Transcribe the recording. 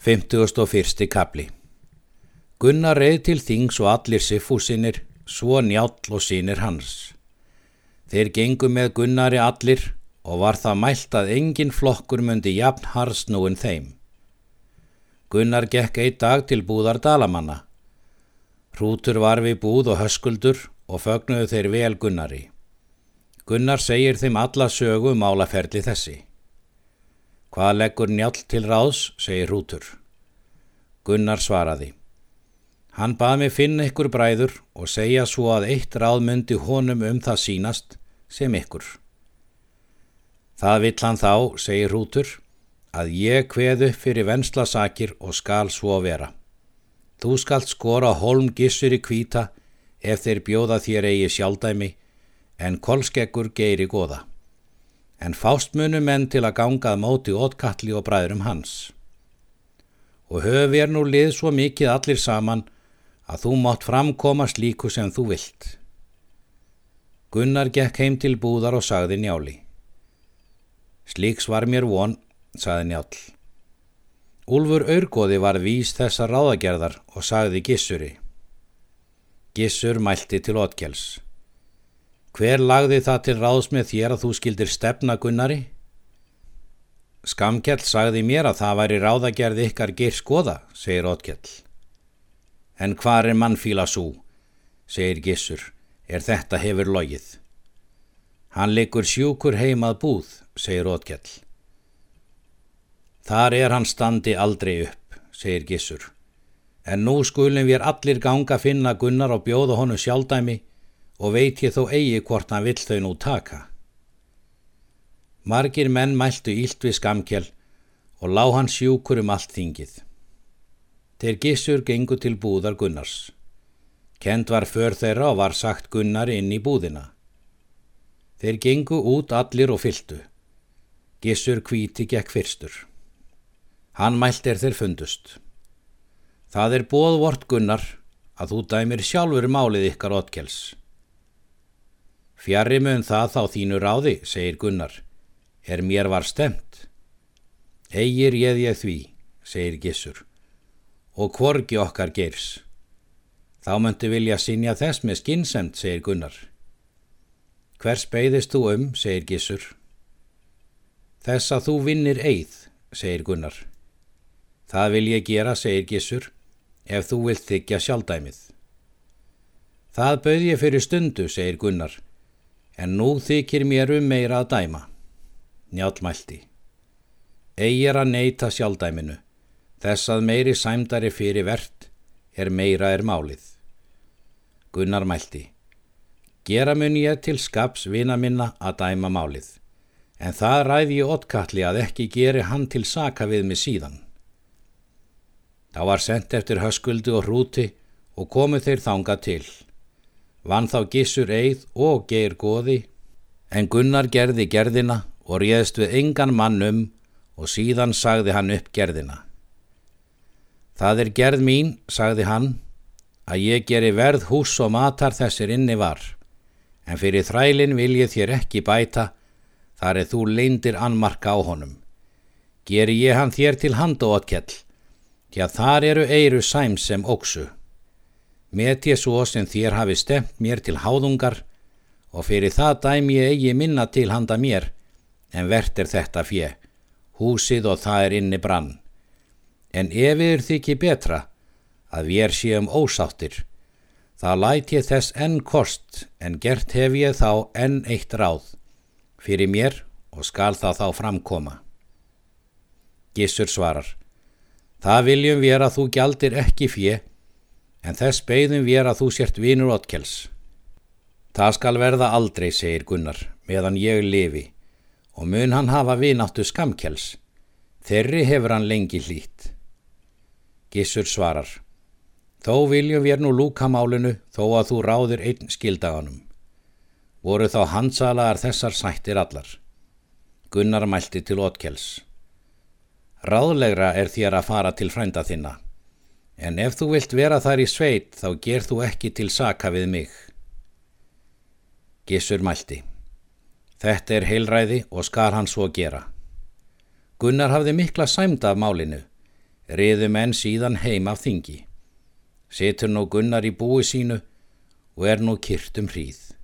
51. kapli Gunnar reið til þings og allir siffúsinir, svo njáll og sínir hans. Þeir gengu með Gunnari allir og var það mælt að engin flokkur myndi jafn harsnúin þeim. Gunnar gekk eitt dag til búðar Dalamanna. Hrútur var við búð og höskuldur og fögnuðu þeir vel Gunnari. Gunnar segir þeim alla sögu um álaferli þessi. Hvað leggur njál til ráðs, segir Rútur. Gunnar svaraði. Hann bað mig finna ykkur bræður og segja svo að eitt ráð myndi honum um það sínast sem ykkur. Það vill hann þá, segir Rútur, að ég kveðu fyrir venslasakir og skal svo vera. Þú skalt skora holm gissur í kvíta ef þeir bjóða þér eigi sjálfdæmi en kolskeggur geiri goða en fást munu menn til að gangað móti ótkalli og bræðurum hans. Og höf er nú lið svo mikið allir saman að þú mátt framkoma slíku sem þú vilt. Gunnar gekk heim til búðar og sagði njáli. Slíks var mér von, sagði njál. Úlfur Örgóði var vís þessar ráðagerðar og sagði Gissuri. Gissur mælti til Ótkjáls. Hver lagði það til ráðs með þér að þú skildir stefna Gunnari? Skamkjell sagði mér að það væri ráðagerð ykkar ger skoða, segir Ótkjell. En hvar er mannfíla svo, segir Gissur, er þetta hefur logið. Hann liggur sjúkur heimað búð, segir Ótkjell. Þar er hann standi aldrei upp, segir Gissur. En nú skulum við allir ganga finna Gunnar og bjóða honu sjálfdæmi og veit ég þó eigi hvort hann vill þau nú taka. Margir menn mæltu ílt við skamkjál og lá hann sjúkur um allt þingið. Þeir gissur gengu til búðar Gunnars. Kent var för þeirra og var sagt Gunnar inn í búðina. Þeir gengu út allir og fyltu. Gissur kvíti gekk fyrstur. Hann mælt er þeir fundust. Það er bóðvort Gunnar að þú dæmir sjálfur málið ykkar ótkels. Fjarrir mun það þá þínu ráði, segir Gunnar, er mér var stemt. Egir ég ég því, segir Gissur, og kvorgi okkar geirs. Þá möntu vilja sinja þess með skinsemt, segir Gunnar. Hvers beigðist þú um, segir Gissur. Þess að þú vinnir eigð, segir Gunnar. Það vil ég gera, segir Gissur, ef þú vilt þykja sjálfdæmið. Það bauð ég fyrir stundu, segir Gunnar en nú þykir mér um meira að dæma. Njálmælti. Egir að neyta sjálfdæminu, þess að meiri sæmdari fyrir verðt er meira er málið. Gunnar mælti. Gera mun ég til skaps vina minna að dæma málið, en það ræði ég ottkalli að ekki geri hann til saka við mig síðan. Þá var sendt eftir höskuldu og hrúti og komu þeir þanga til. Vann þá gissur eið og geir goði, en Gunnar gerði gerðina og réðst við engan mann um og síðan sagði hann upp gerðina. Það er gerð mín, sagði hann, að ég geri verð hús og matar þessir inni var, en fyrir þrælinn vil ég þér ekki bæta, þar er þú leindir anmarka á honum. Geri ég hann þér til handóatkjall, því að þar eru eiru sæm sem óksu. Met ég svo sem þér hafi stemt mér til háðungar og fyrir það dæm ég eigi minna til handa mér, en hvert er þetta fjö, húsið og það er inni brann. En ef yfir þykji betra að við er séum ósáttir, þá læt ég þess enn kost en gert hef ég þá enn eitt ráð, fyrir mér og skal það þá framkoma. Gissur svarar, það viljum að þú gjaldir ekki fjö, en þess beigðum við að þú sért vinur Otkels. Það skal verða aldrei, segir Gunnar, meðan ég lifi, og mun hann hafa vináttu skamkels. Þerri hefur hann lengi hlýtt. Gissur svarar, þó viljum við nú lúka málinu þó að þú ráðir einn skildaganum. Voru þá hansalagar þessar sættir allar. Gunnar mælti til Otkels. Ráðlegra er þér að fara til frænda þinna en ef þú vilt vera þar í sveit þá ger þú ekki til saka við mig. Gissur mælti. Þetta er heilræði og skar hann svo gera. Gunnar hafði mikla sæmda af málinu, riðu menn síðan heim af þingi. Situr nú Gunnar í búi sínu og er nú kyrt um hríð.